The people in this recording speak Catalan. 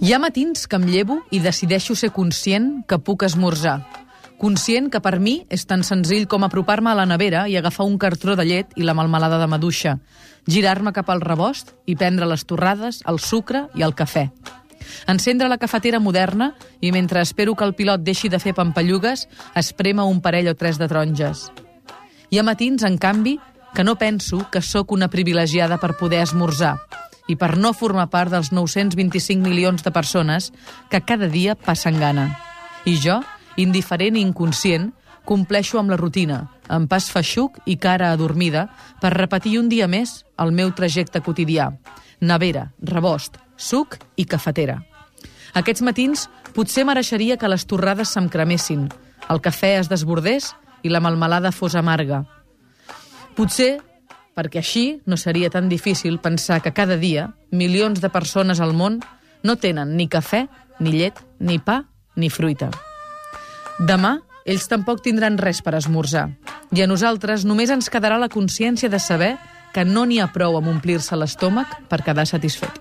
Hi ha matins que em llevo i decideixo ser conscient que puc esmorzar. Conscient que per mi és tan senzill com apropar-me a la nevera i agafar un cartró de llet i la malmelada de maduixa, girar-me cap al rebost i prendre les torrades, el sucre i el cafè. Encendre la cafetera moderna i mentre espero que el pilot deixi de fer pampallugues, esprema un parell o tres de taronges. Hi ha matins, en canvi, que no penso que sóc una privilegiada per poder esmorzar i per no formar part dels 925 milions de persones que cada dia passen gana. I jo, indiferent i inconscient, compleixo amb la rutina, amb pas feixuc i cara adormida, per repetir un dia més el meu trajecte quotidià. Nevera, rebost, suc i cafetera. Aquests matins potser mereixeria que les torrades se'm cremessin, el cafè es desbordés i la melmelada fos amarga. Potser perquè així no seria tan difícil pensar que cada dia milions de persones al món no tenen ni cafè, ni llet, ni pa, ni fruita. Demà, ells tampoc tindran res per esmorzar. I a nosaltres només ens quedarà la consciència de saber que no n'hi ha prou amb omplir-se l'estómac per quedar satisfet.